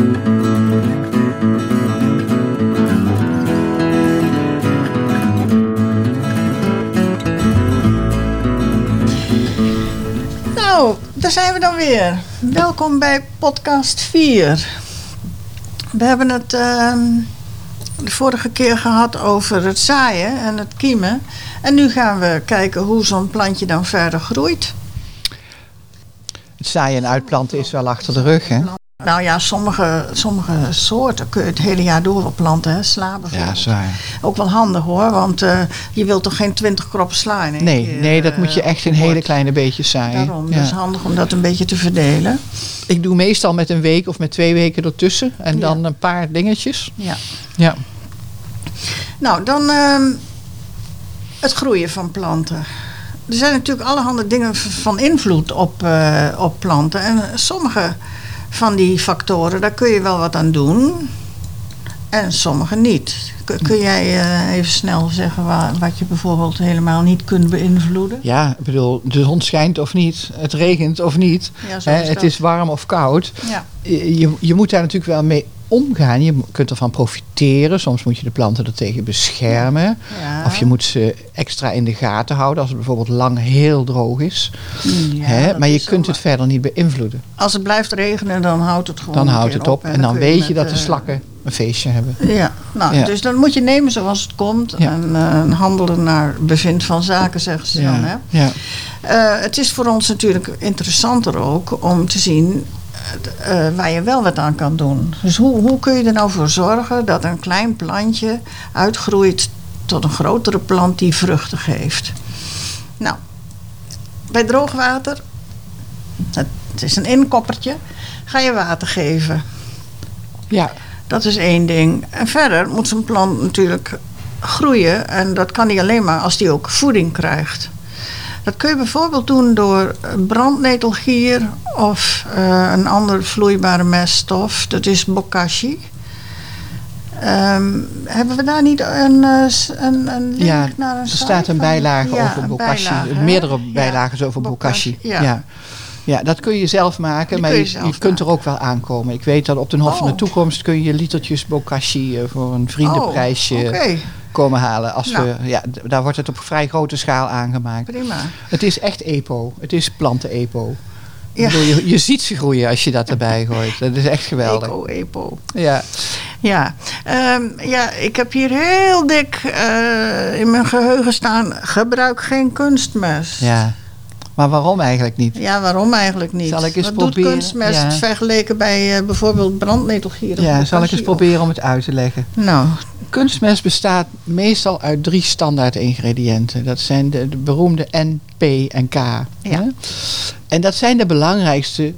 Nou, daar zijn we dan weer. Welkom bij podcast 4. We hebben het ehm, de vorige keer gehad over het zaaien en het kiemen. En nu gaan we kijken hoe zo'n plantje dan verder groeit. Het zaaien en uitplanten is wel achter de rug, hè? Nou ja, sommige, sommige soorten kun je het hele jaar door op planten. Hè? Sla Ja, bijvoorbeeld. zwaar. Ook wel handig hoor, want eh, je wilt toch geen 20 kroppen sla in Nee, keer, nee, dat eh, moet je echt in hele kleine beetjes zaaien. Daarom, Ja. dat is handig om dat een beetje te verdelen. Ik doe meestal met een week of met twee weken ertussen. En Ja. dan een paar dingetjes. Ja. Ja. Nou, dan ehm, het groeien van planten. Er zijn natuurlijk allerhande dingen van invloed op, eh, op planten. En sommige van die factoren, daar kun je wel wat aan doen. En sommige niet. Kun, jij eh, even snel zeggen wat je bijvoorbeeld helemaal niet kunt beïnvloeden? ja, ik bedoel, de zon schijnt of niet. Het regent of niet. Ja, is het is warm of koud. Ja, je- je moet daar natuurlijk wel mee omgaan. Je kunt ervan profiteren. Soms moet je de planten er tegen beschermen. ja. Of je moet ze extra in de gaten houden als het bijvoorbeeld lang heel droog is. Ja, Hè? Maar je kunt het verder niet beïnvloeden. Als het blijft regenen, dan houdt het gewoon Dan houdt het op en dan weet je dat de eh, slakken een feestje hebben. Ja, nou, Ja. dus dan moet je nemen zoals het komt. Ja. En eh, handelen naar bevind van zaken, zeggen ze dan. Hè? Ja, ja. Eh, het is voor ons natuurlijk interessanter ook om te zien eh, waar je wel wat aan kan doen. Dus hoe, hoe kun je er nou voor zorgen dat een klein plantje uitgroeit tot een grotere plant die vruchten geeft? Nou, bij droogwater, het, het is een inkoppertje, ga je water geven. ja. Dat is één ding. En verder moet zo'n plant natuurlijk groeien. En dat kan niet alleen maar als die ook voeding krijgt. Dat kun je bijvoorbeeld doen door brandnetelgier of eh, een andere vloeibare meststof. Dat is bokashi. Ehm, hebben we daar niet een, eh, een, een link Ja, naar een Er staat een bijlage over bokashi. bijlage? Meerdere Ja, bijlagen over bokashi. Ja. Ja. Ja. dat kun je zelf maken, Die maar kun je, kunt er ook wel aankomen. Ik weet dat op de Hof van Oh. de Toekomst kun je litertjes bokashi eh, voor een vriendenprijsje Oh, Oké, komen halen. Als Nou. we, ja, daar wordt het op vrij grote schaal aangemaakt. prima. Het is echt EPO. Het is planten-EPO. Ja. Ik bedoel, Je, je ziet ze groeien als je dat erbij gooit. Dat is echt geweldig. Eco, epo. Ja. Ja, ehm, ja, ik heb hier heel dik eh, in mijn geheugen staan: gebruik geen kunstmest. ja. Maar waarom eigenlijk niet? Ja, waarom eigenlijk niet? Zal ik eens Wat proberen? doet kunstmest Ja. vergeleken bij eh, bijvoorbeeld brandnetelgier? Ja, zal ik eens proberen om het uit te leggen. Nou, Kunstmest bestaat meestal uit drie standaard ingrediënten. Dat zijn de, de beroemde N, P en K. hè? En dat zijn de belangrijkste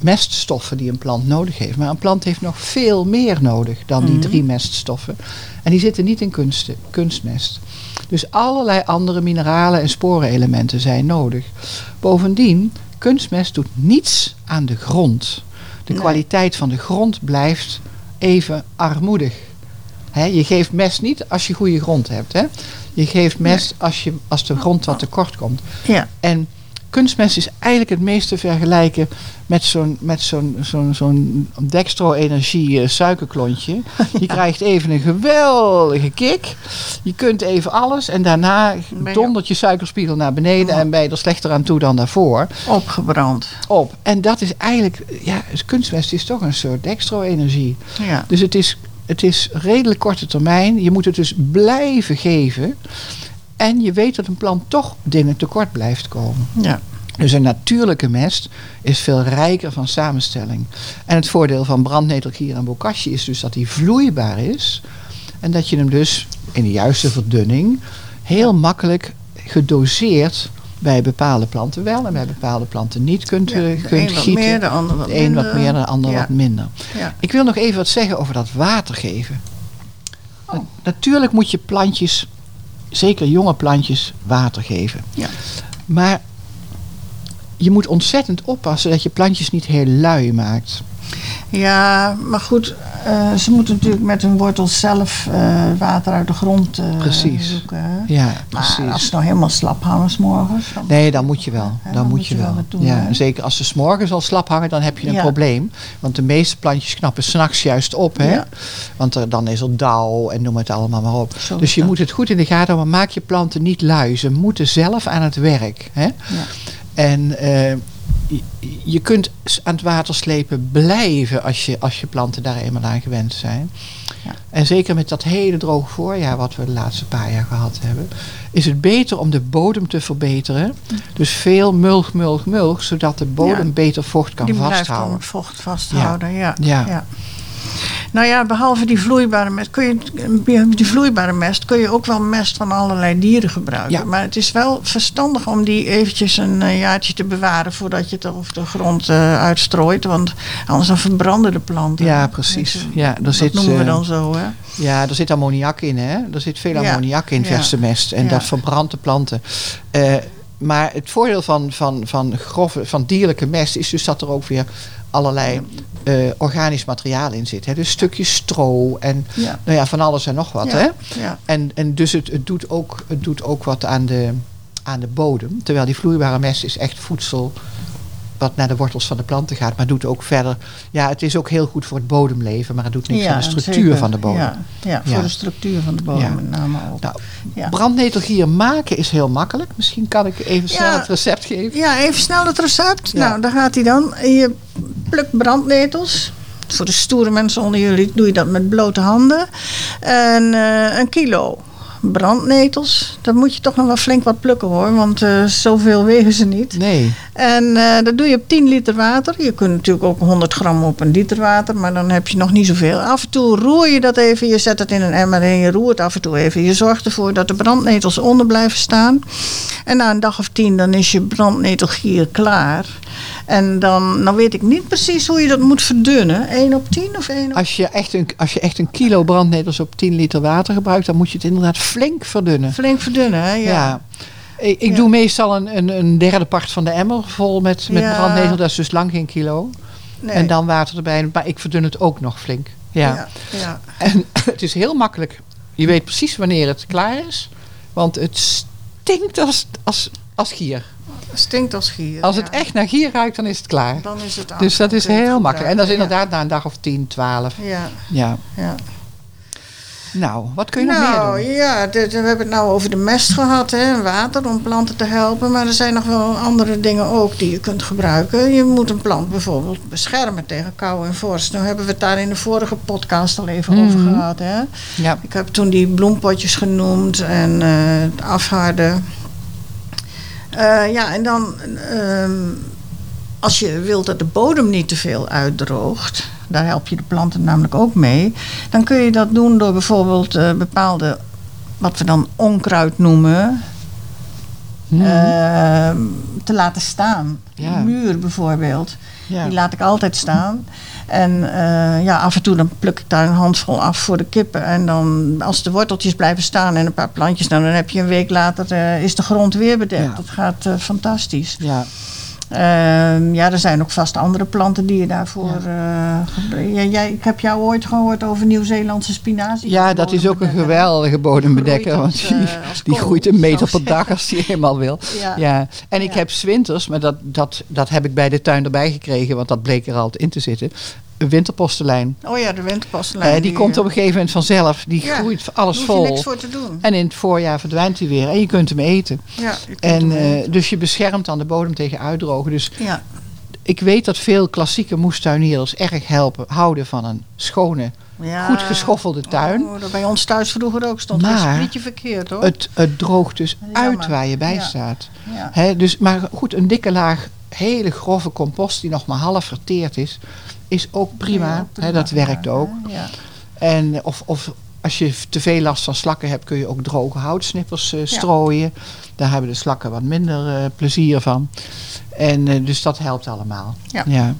meststoffen die een plant nodig heeft. Maar een plant heeft nog veel meer nodig dan die Mhm. drie meststoffen. En die zitten niet in kunst, kunstmest. Dus allerlei andere mineralen en sporenelementen zijn nodig. Bovendien, kunstmest doet niets aan de grond. De Nee. kwaliteit van de grond blijft even armoedig. Je geeft mest niet als je goede grond hebt. Hè? Je geeft mest als, je, als de grond wat tekort komt. ja. En kunstmest is eigenlijk het meest te vergelijken met zo'n met zo'n zo'n zo'n dextro-energie eh, suikerklontje. Je krijgt even een geweldige kick. Je kunt even alles en daarna dondert je suikerspiegel naar beneden Ja. en ben je er slechter aan toe dan daarvoor. opgebrand. Op. En dat is eigenlijk, ja, kunstmest is toch een soort dextro-energie. Ja. Dus het is, het is redelijk korte termijn. Je moet het dus blijven geven. En je weet dat een plant toch dingen tekort blijft komen. ja. Dus een natuurlijke mest is veel rijker van samenstelling. En het voordeel van brandnetelgier en bokashi is dus dat hij vloeibaar is. En dat je hem dus in de juiste verdunning heel makkelijk gedoseerd bij bepaalde planten wel en bij bepaalde planten niet kunt, Ja, eh, de kunt een wat gieten. meer, de ander wat de een wat meer, de ander Ja. wat minder. Ja. Ik wil nog even wat zeggen over dat water geven. Oh. Na- Natuurlijk moet je plantjes, zeker jonge plantjes, water geven. Ja. Maar je moet ontzettend oppassen dat je plantjes niet heel lui maakt. Ja, maar goed, eh, ze moeten natuurlijk met hun wortels zelf eh, water uit de grond eh, Precies. zoeken. hè. Ja, Maar precies. als ze nou helemaal slap hangen 's morgens, dan Nee, dan moet je wel. Hè, Dan, moet je wel. doen, ja, zeker als ze s'morgens al slap hangen, dan heb je een Ja. probleem. Want de meeste plantjes knappen s'nachts juist op. Hè? Ja. Want er, dan is er dauw en noem het allemaal maar op. Zo dus je dat. moet het goed in de gaten houden. Maar maak je planten niet lui. Ze moeten zelf aan het werk. Hè? Ja. En je, kunt aan het water slepen blijven als je, als je planten daar eenmaal aan gewend zijn. Ja. En zeker met dat hele droge voorjaar wat we de laatste paar jaar gehad hebben, is het beter om de bodem te verbeteren. Dus veel mulch, mulch, mulch, zodat de bodem Ja. beter vocht kan die vasthouden. vocht vasthouden. Ja. Ja. Nou ja, behalve die vloeibare mest, kun je, die vloeibare mest kun je ook wel mest van allerlei dieren gebruiken. Ja. Maar het is wel verstandig om die eventjes een eh, jaartje te bewaren voordat je het over de grond eh, uitstrooit. Want anders dan verbranden de planten. Ja, precies. Dus, Ja, dat zit, noemen we eh, dan zo, hè? Ja, er zit ammoniak in, hè? Er zit veel Ja. ammoniak in verse mest. En Ja. dat verbrandt de planten. Maar het voordeel van, van, van, grove, van dierlijke mest is dus dat er ook weer allerlei eh, organisch materiaal in zit. Hè? Dus stukjes stro en Ja. nou ja, van alles en nog wat. Ja. Hè? Ja. En, en dus het, het, doet ook, het doet ook wat aan de, aan de bodem. Terwijl die vloeibare mest is echt voedsel wat naar de wortels van de planten gaat. Maar doet ook verder... Ja, het is ook heel goed voor het bodemleven. Maar het doet niks Ja, aan de structuur zeker. van de bodem. Ja, ja, voor Ja. de structuur van de bodem met name ook. Nou. Brandnetelgier maken is heel makkelijk. Misschien kan ik even snel het recept geven. Ja, even snel het recept. Nou, daar gaat hij dan. Je plukt brandnetels. Voor de stoere mensen onder jullie doe je dat met blote handen. En eh, een kilo brandnetels. Dan moet je toch nog wel flink wat plukken hoor, want eh, zoveel wegen ze niet. Nee. En eh, dat doe je op 10 liter water. Je kunt natuurlijk ook 100 gram op een liter water, maar dan heb je nog niet zoveel. Af en toe roer je dat even. Je zet het in een emmer en je roert af en toe even. Je zorgt ervoor dat de brandnetels onder blijven staan. En na een dag of tien dan is je brandnetelgier klaar. En dan, nou weet ik niet precies hoe je dat moet verdunnen. 1 op 10 of 1 op... Als je, echt een, als je echt een kilo brandnetels op 10 liter water gebruikt, dan moet je het inderdaad flink verdunnen. Flink verdunnen, hè? Ja. Ja. Ik, ik Ja. doe meestal een, een, een derde part van de emmer vol met, met Ja. brandnetel. Dat is dus lang geen kilo. Nee. En dan water erbij. Maar ik verdun het ook nog flink. Ja. Ja. En het is heel makkelijk. Je weet precies wanneer het klaar is. Want het stinkt als, als, als gier. Stinkt als gier. Als het echt naar gier ruikt, dan is het klaar. Dan is het Dus dat is heel makkelijk. En dat is inderdaad na een dag of 10, 12. Ja, Ja. Nou, wat kun je nog nou, meer doen? ja, dit- we hebben het nou over de mest gehad, hè, water om planten te helpen. Maar er zijn nog wel andere dingen ook die je kunt gebruiken. Je moet een plant bijvoorbeeld beschermen tegen kou en vorst. Nou hebben we het daar in de vorige podcast al even over Mhm. gehad. Hè. Ja. Ik heb toen die bloempotjes genoemd en eh, het afharden. Eh, ja, en dan ehm, als je wilt dat de bodem niet te veel uitdroogt, daar help je de planten namelijk ook mee, dan kun je dat doen door bijvoorbeeld eh, bepaalde, wat we dan onkruid noemen, Mhm. ehm, te laten staan. Ja. Muur bijvoorbeeld, ja. die laat ik altijd staan. En eh, ja, af en toe dan pluk ik daar een handvol af voor de kippen. En dan, als de worteltjes blijven staan en een paar plantjes, nou, dan heb je een week later eh, is de grond weer bedekt. Ja. Dat gaat fantastisch. ja. Ehm, ja, er zijn ook vast andere planten die je daarvoor eh. Ja, jij, ik heb jou ooit gehoord over Nieuw-Zeelandse spinazie. ja, dat is ook een geweldige bodembedekker. Want als, die, eh, die groeit een meter per dag als die eenmaal wil. Ja. Ja. En ik heb zwinters, maar dat, dat, dat heb ik bij de tuin erbij gekregen, want dat bleek er altijd in te zitten. Een winterpostelijn. Oh ja, de winterpostelijn. Eh, die komt op een gegeven moment vanzelf. Die Ja, groeit alles vol. niks voor te doen. En in het voorjaar verdwijnt hij weer. En je kunt hem eten. Ja, je kunt En, hem eh, dus je beschermt dan de bodem tegen uitdrogen. Dus ja. ik weet dat veel klassieke moestuinierders erg helpen, houden van een schone, Ja. goed geschoffelde tuin. Oh, bij ons thuis vroeger ook stond. Maar- een sprietje verkeerd hoor. Het, het droogt dus Jammer. uit waar je bij Ja. staat. ja. Hè, dus, maar goed, een dikke laag hele grove compost die nog maar half verteerd is, is ook prima. Ja, dat werkt ook. Ja. En of, of als je te veel last van slakken hebt, kun je ook droge houtsnippers eh, strooien. Daar hebben de slakken wat minder eh, plezier van. En eh, dus dat helpt allemaal. Ja. ja.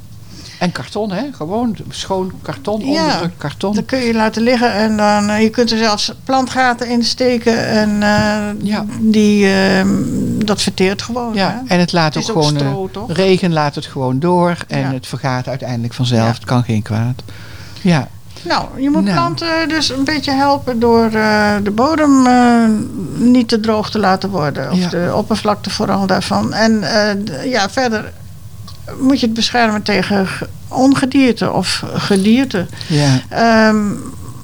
En karton, hè? Gewoon schoon karton, Ja. onderdrukt karton. Dan kun je laten liggen en dan, eh, je kunt er zelfs plantgaten in steken en eh, Ja. die, eh, dat verteert gewoon. Ja, hè? en het laat Het ook gewoon... eh, stro, toch? regen laat het gewoon door en Ja. het vergaat uiteindelijk vanzelf. Het kan geen kwaad. Ja, Nou, je moet Nou. planten dus een beetje helpen door de bodem niet te droog te laten worden. Of de oppervlakte vooral daarvan. En ja, verder moet je het beschermen tegen ge- ongedierte of gedierte. ja, Ehm,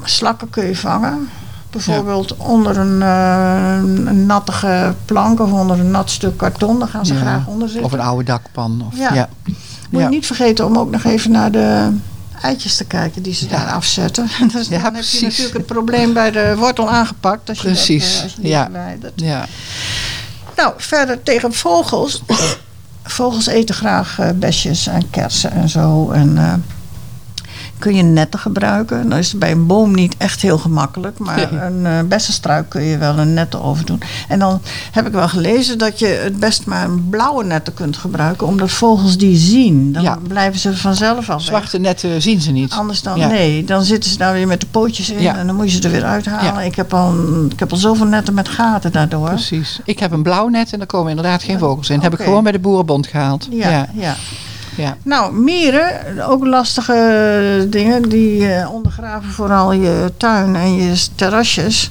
slakken kun je vangen. Bijvoorbeeld onder een, een nattige plank of onder een nat stuk karton. Daar gaan ze Ja. graag onder zitten. of een oude dakpan. Of, Ja. ja. Moet je niet vergeten om ook nog even naar de eitjes te kijken die ze daar afzetten. Dus Ja, dan heb precies. je natuurlijk het probleem bij de wortel aangepakt. Als je dat, Precies, eh, als je die ja. ja. Nou, verder tegen vogels. vogels eten graag eh, besjes en kersen en zo. En eh, kun je netten gebruiken. Dan is het bij een boom niet echt heel gemakkelijk. Maar een eh bessenstruik kun je wel een netten over doen. En dan heb ik wel gelezen dat je het best maar een blauwe netten kunt gebruiken. Omdat vogels die zien. Dan Ja. blijven ze vanzelf al. Zwarte netten zien ze niet. Anders dan, Ja. nee, dan zitten ze daar weer met de pootjes in Ja. en dan moet je ze er weer uithalen. Ik, heb al, ik heb al zoveel netten met gaten daardoor. Precies. Ik heb een blauw net en daar komen inderdaad geen vogels in. Dat heb ik gewoon bij de boerenbond gehaald. Ja, ja. Ja. Nou, mieren, ook lastige dingen, die eh, ondergraven vooral je tuin en je terrasjes.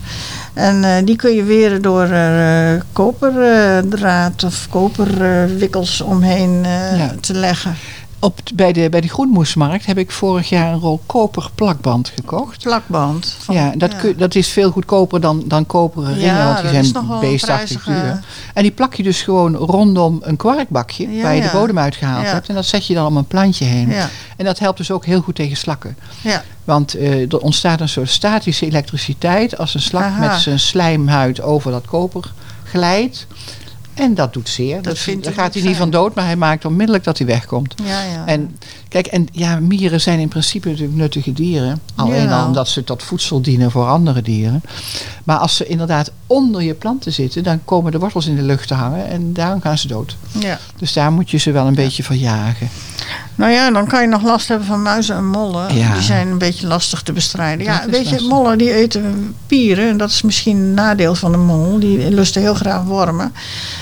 En eh, die kun je weren door er eh, koperdraad of koperwikkels omheen Ja. te leggen. Op, bij, de, bij de groenmoesmarkt heb ik vorig jaar een rol koper plakband gekocht. Plakband. van- ja, dat, Kun, dat is veel goedkoper dan, dan koperen ringen, Ja, want die zijn beestachtig duur. En die plak je dus gewoon rondom een kwarkbakje Ja, waar je de bodem uitgehaald hebt. En dat zet je dan om een plantje heen. Ja, En dat helpt dus ook heel goed tegen slakken. ja. Want eh, er ontstaat een soort statische elektriciteit als een slak Aha. met zijn slijmhuid over dat koper glijdt. En dat doet zeer. Dat, vindt daar gaat hij niet van dood, maar hij maakt onmiddellijk dat hij wegkomt. ja, ja. En kijk, en ja, mieren zijn in principe natuurlijk nuttige dieren. Alleen Ja. al omdat ze tot voedsel dienen voor andere dieren. Maar als ze inderdaad onder je planten zitten, dan komen de wortels in de lucht te hangen en daarom gaan ze dood. ja. Dus daar moet je ze wel een beetje voor jagen. Nou ja, dan kan je nog last hebben van muizen en mollen. Ja. Die zijn een beetje lastig te bestrijden. Ja, weet je, mollen die eten pieren. En dat is misschien een nadeel van de mol. Die lusten heel graag wormen.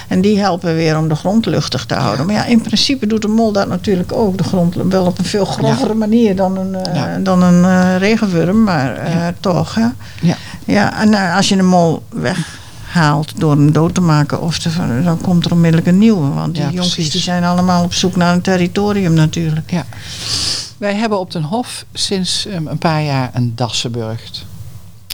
En die helpen weer om de grond luchtig te houden. Maar ja, in principe doet de mol dat natuurlijk ook. De grond wel op een veel grovere manier dan een, Ja. dan een eh, regenworm. Maar eh, toch, hè. Ja. Ja, en als je een mol weghaalt door hem dood te maken, of te, dan komt er onmiddellijk een nieuwe. Want die Ja, jonkies precies. die zijn allemaal op zoek naar een territorium natuurlijk. Ja. Wij hebben op den Hof sinds um, een paar jaar een Dassenburgt.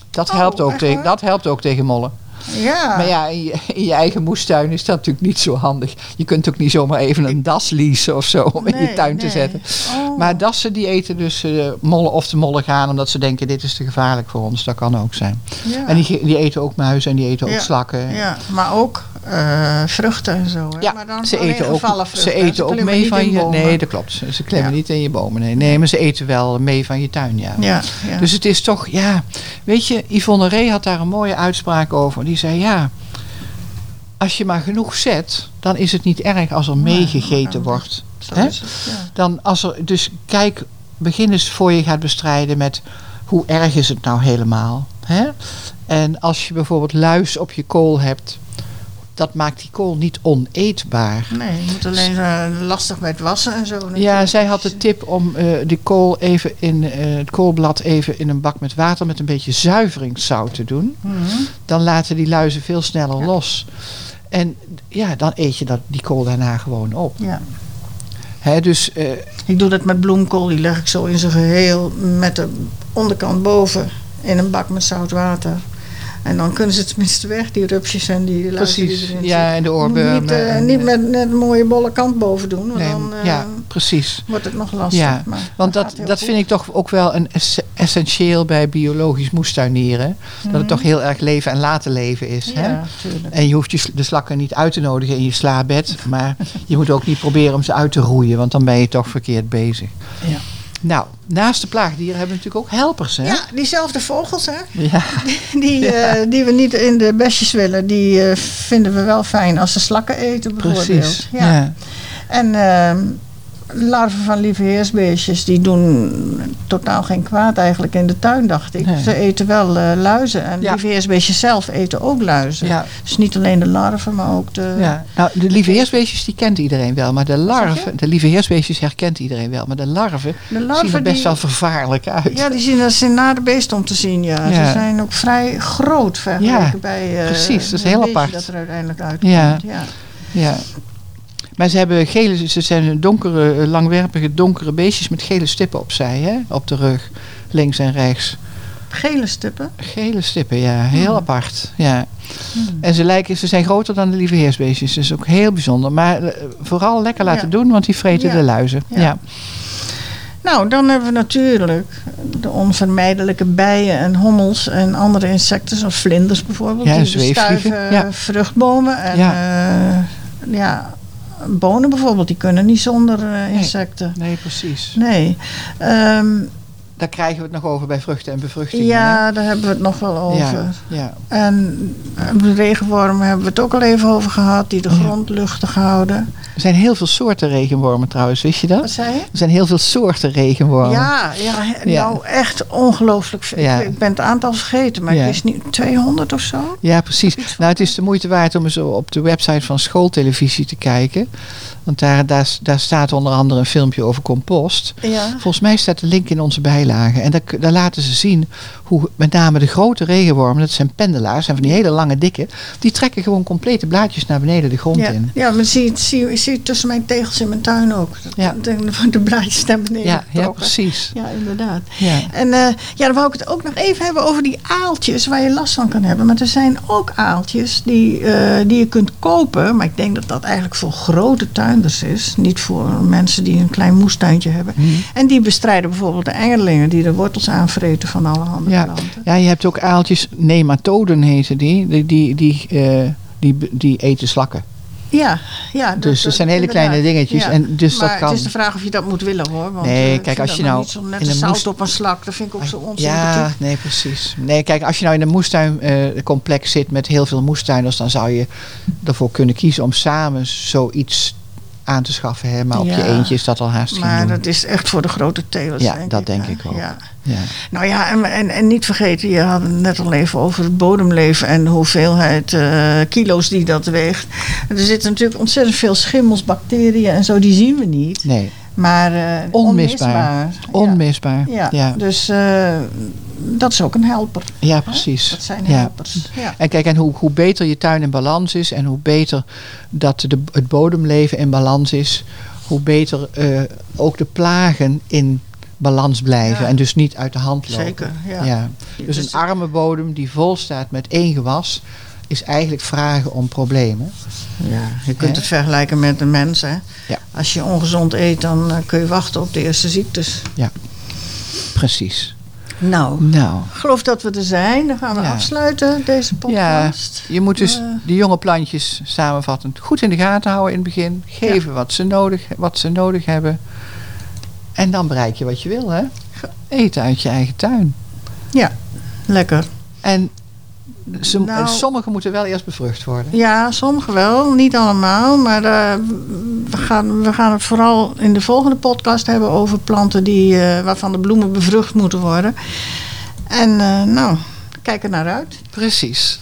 Dat, Oh, helpt ook tegen, dat helpt ook tegen mollen. Ja. Maar ja, in je, in je eigen moestuin is dat natuurlijk niet zo handig. Je kunt ook niet zomaar even een das leasen of zo om in je Nee, tuin te zetten. Oh. Maar dassen die eten dus eh, mollen of de mollen gaan omdat ze denken dit is te gevaarlijk voor ons. Dat kan ook zijn. ja. En die, die eten ook muizen en die eten ook Ja. slakken. ja, maar ook eh, vruchten en zo. Hè? Ja, maar dan ze eten ook, ze eten ook mee van je. bomen. Nee, dat klopt. Ze, Ja. niet in je bomen. Nee. nee, maar ze eten wel mee van je tuin. Ja. Dus het is toch, ja. Weet je, Yvonne Ree had daar een mooie uitspraak over. Die zei ja. Als je maar genoeg zet, dan is het niet erg als er meegegeten wordt. hè? Dan als er, dus kijk, begin eens voor je gaat bestrijden met hoe erg is het nou helemaal. Hè? En als je bijvoorbeeld luis op je kool hebt, dat maakt die kool niet oneetbaar. Nee, je moet alleen eh, lastig bij het wassen en zo. Ja, zij had de tip om eh de kool even in eh, het koolblad even in een bak met water met een beetje zuiveringszout te doen. Mhm. Dan laten die luizen veel sneller los. En ja, dan eet je dat, die kool daarna gewoon op. Ja. Hè, dus Ik doe dat met bloemkool. Die leg ik zo in zijn geheel met de onderkant boven in een bak met zout water. En dan kunnen ze tenminste weg, die rupsjes en die luizen precies. erin Ja, en de oorbeuren. Niet, eh, en, niet eh, met net een mooie bolle kant boven doen, want nee, dan eh, ja, precies. wordt het nog lastig. Ja, maar Want dat, dat goed. vind ik toch ook wel een ess- essentieel bij biologisch moestuinieren. Dat het toch heel erg leven en laten leven is. Hè? Mhm. Ja, tuurlijk. En je hoeft je, de slakken niet uit te nodigen in je slaapbed. Maar je moet ook niet proberen om ze uit te roeien. Want dan ben je toch verkeerd bezig. Ja. Nou, naast de plaagdieren hebben we natuurlijk ook helpers. Hè? Ja, diezelfde vogels, hè? Ja. Die, eh, die we niet in de besjes willen, die eh, vinden we wel fijn als ze slakken eten, bijvoorbeeld. precies. Ja. Ja. En ehm, larven van lieveheersbeestjes die doen totaal geen kwaad eigenlijk in de tuin, dacht ik. Nee. Ze eten wel eh, luizen. En Ja. lieveheersbeestjes zelf eten ook luizen. Ja. Dus niet alleen de larven, maar ook de... Ja, nou, de lieve heersbeestjes die kent iedereen wel, maar de larven, de lieve heersbeestjes herkent iedereen wel, maar de larven, De zien er best die, wel vervaarlijk uit. Ja, die zien er zijn nare beest om te zien, ja. Ze zijn ook vrij groot vergeleken bij eh, precies, dat is heel apart. dat er uiteindelijk uitkomt. Ja. Ja. Maar ze hebben gele, ze zijn donkere, eh, langwerpige, donkere beestjes met gele stippen opzij, hè? op de rug, links en rechts. Gele stippen. Gele stippen, ja, heel Hmm. apart. Ja. Hmm. En ze, lijken, ze zijn groter dan de lieve heersbeestjes, dus ook heel bijzonder. Maar eh, vooral lekker laten Ja. doen, want die vreten Ja. de luizen. Ja. Ja. Nou, dan hebben we natuurlijk de onvermijdelijke bijen en hommels en andere insecten, zoals vlinders bijvoorbeeld. Ja, die zweefvliegen, bestuiven ja. vruchtbomen. En Ja. ja. ja, bonen bijvoorbeeld, die kunnen niet zonder eh, insecten. Nee, precies. Nee. Ehm, Daar krijgen we het nog over bij vruchten en bevruchtingen. ja, daar hebben we het nog wel over. Ja, ja. En eh, de regenwormen hebben we het ook al even over gehad, die de grond luchtig houden. Er zijn heel veel soorten regenwormen trouwens, wist je dat? Wat zei je? Er zijn heel veel soorten regenwormen. Ja, ja, nou echt ongelooflijk veel. Ja. Ik, ben het aantal vergeten, maar ik wist niet 200 of zo. Ja, precies. Nou, het is de moeite waard om eens op de website van schooltelevisie te kijken. Want daar, daar, daar staat onder andere een filmpje over compost. Ja. Volgens mij staat de link in onze bijlage. En daar, daar laten ze zien hoe met name de grote regenwormen, dat zijn pendelaars, zijn van die hele lange dikke, die trekken gewoon complete blaadjes naar beneden de grond Ja, in. ja, maar zie, je- zie, zie tussen mijn tegels in mijn tuin ook. Ja. De, de blaadjes naar beneden Ja, ja, precies. Ja, inderdaad. Ja. En eh, ja, dan wou ik het ook nog even hebben over die aaltjes waar je last van kan hebben. Maar er zijn ook aaltjes die, eh, die je kunt kopen. Maar ik denk dat dat eigenlijk voor grote tuinders is. Niet voor mensen die een klein moestuintje hebben. Mhm. En die bestrijden bijvoorbeeld de die de wortels aanvreten van allerhande Ja. planten. ja, je hebt ook aaltjes, nematoden heten die, die, die, die, eh, die, die eten slakken. Ja, ja. dat- Dus dat- zijn hele inderdaad. kleine dingetjes. Ja. En dus maar dat kan. het is de vraag of je dat moet willen hoor. Want, Nee, eh, kijk, als je nou Niet zo net in een zout moest- op een slak, dat vind ik ook zo Ja, onsympathiek. nee, precies. Nee, kijk, als je nou in een moestuincomplex zit met heel veel moestuiners, dan zou je ervoor kunnen kiezen om samen zoiets aan te schaffen. Hè? Maar op je Ja. eentje is dat al haast Maar doen. dat is echt voor de grote telers. Ja, denk dat ik, denk hè. ik ook. Ja. Ja. Nou ja, en, en, en niet vergeten, je had het net al even over het bodemleven en de hoeveelheid eh, kilo's die dat weegt. Er zitten natuurlijk ontzettend veel schimmels, bacteriën en zo, die zien we niet. Nee, Maar eh, Onmisbaar. Ja. onmisbaar. Ja, Ja, dus eh, dat is ook een helper. ja precies. Dat zijn Ja. helpers. Ja. En kijk, en hoe, hoe beter je tuin in balans is en hoe beter dat de, het bodemleven in balans is, hoe beter eh, ook de plagen in balans blijven Ja. en dus niet uit de hand lopen. Zeker, ja. Ja. Dus een arme bodem die vol staat met één gewas, is eigenlijk vragen om problemen. Ja, je kunt het vergelijken met een mens. Hè? Ja. Als je ongezond eet, dan eh, kun je wachten op de eerste ziektes. Precies. Nou, Nou, ik geloof dat we er zijn. Dan gaan we Ja. afsluiten, deze podcast. je moet dus Eh. de jonge plantjes samenvattend goed in de gaten houden in het begin. Geven wat, ze nodig, wat ze nodig hebben. En dan bereik je wat je wil, hè? Eten uit je eigen tuin. Lekker. En ze, Nou- sommige moeten wel eerst bevrucht worden. Ja, sommige wel, niet allemaal. Maar eh, we, gaan, we gaan het vooral in de volgende podcast hebben over planten die, eh, waarvan de bloemen bevrucht moeten worden. En eh, nou, kijk er naar uit. Precies.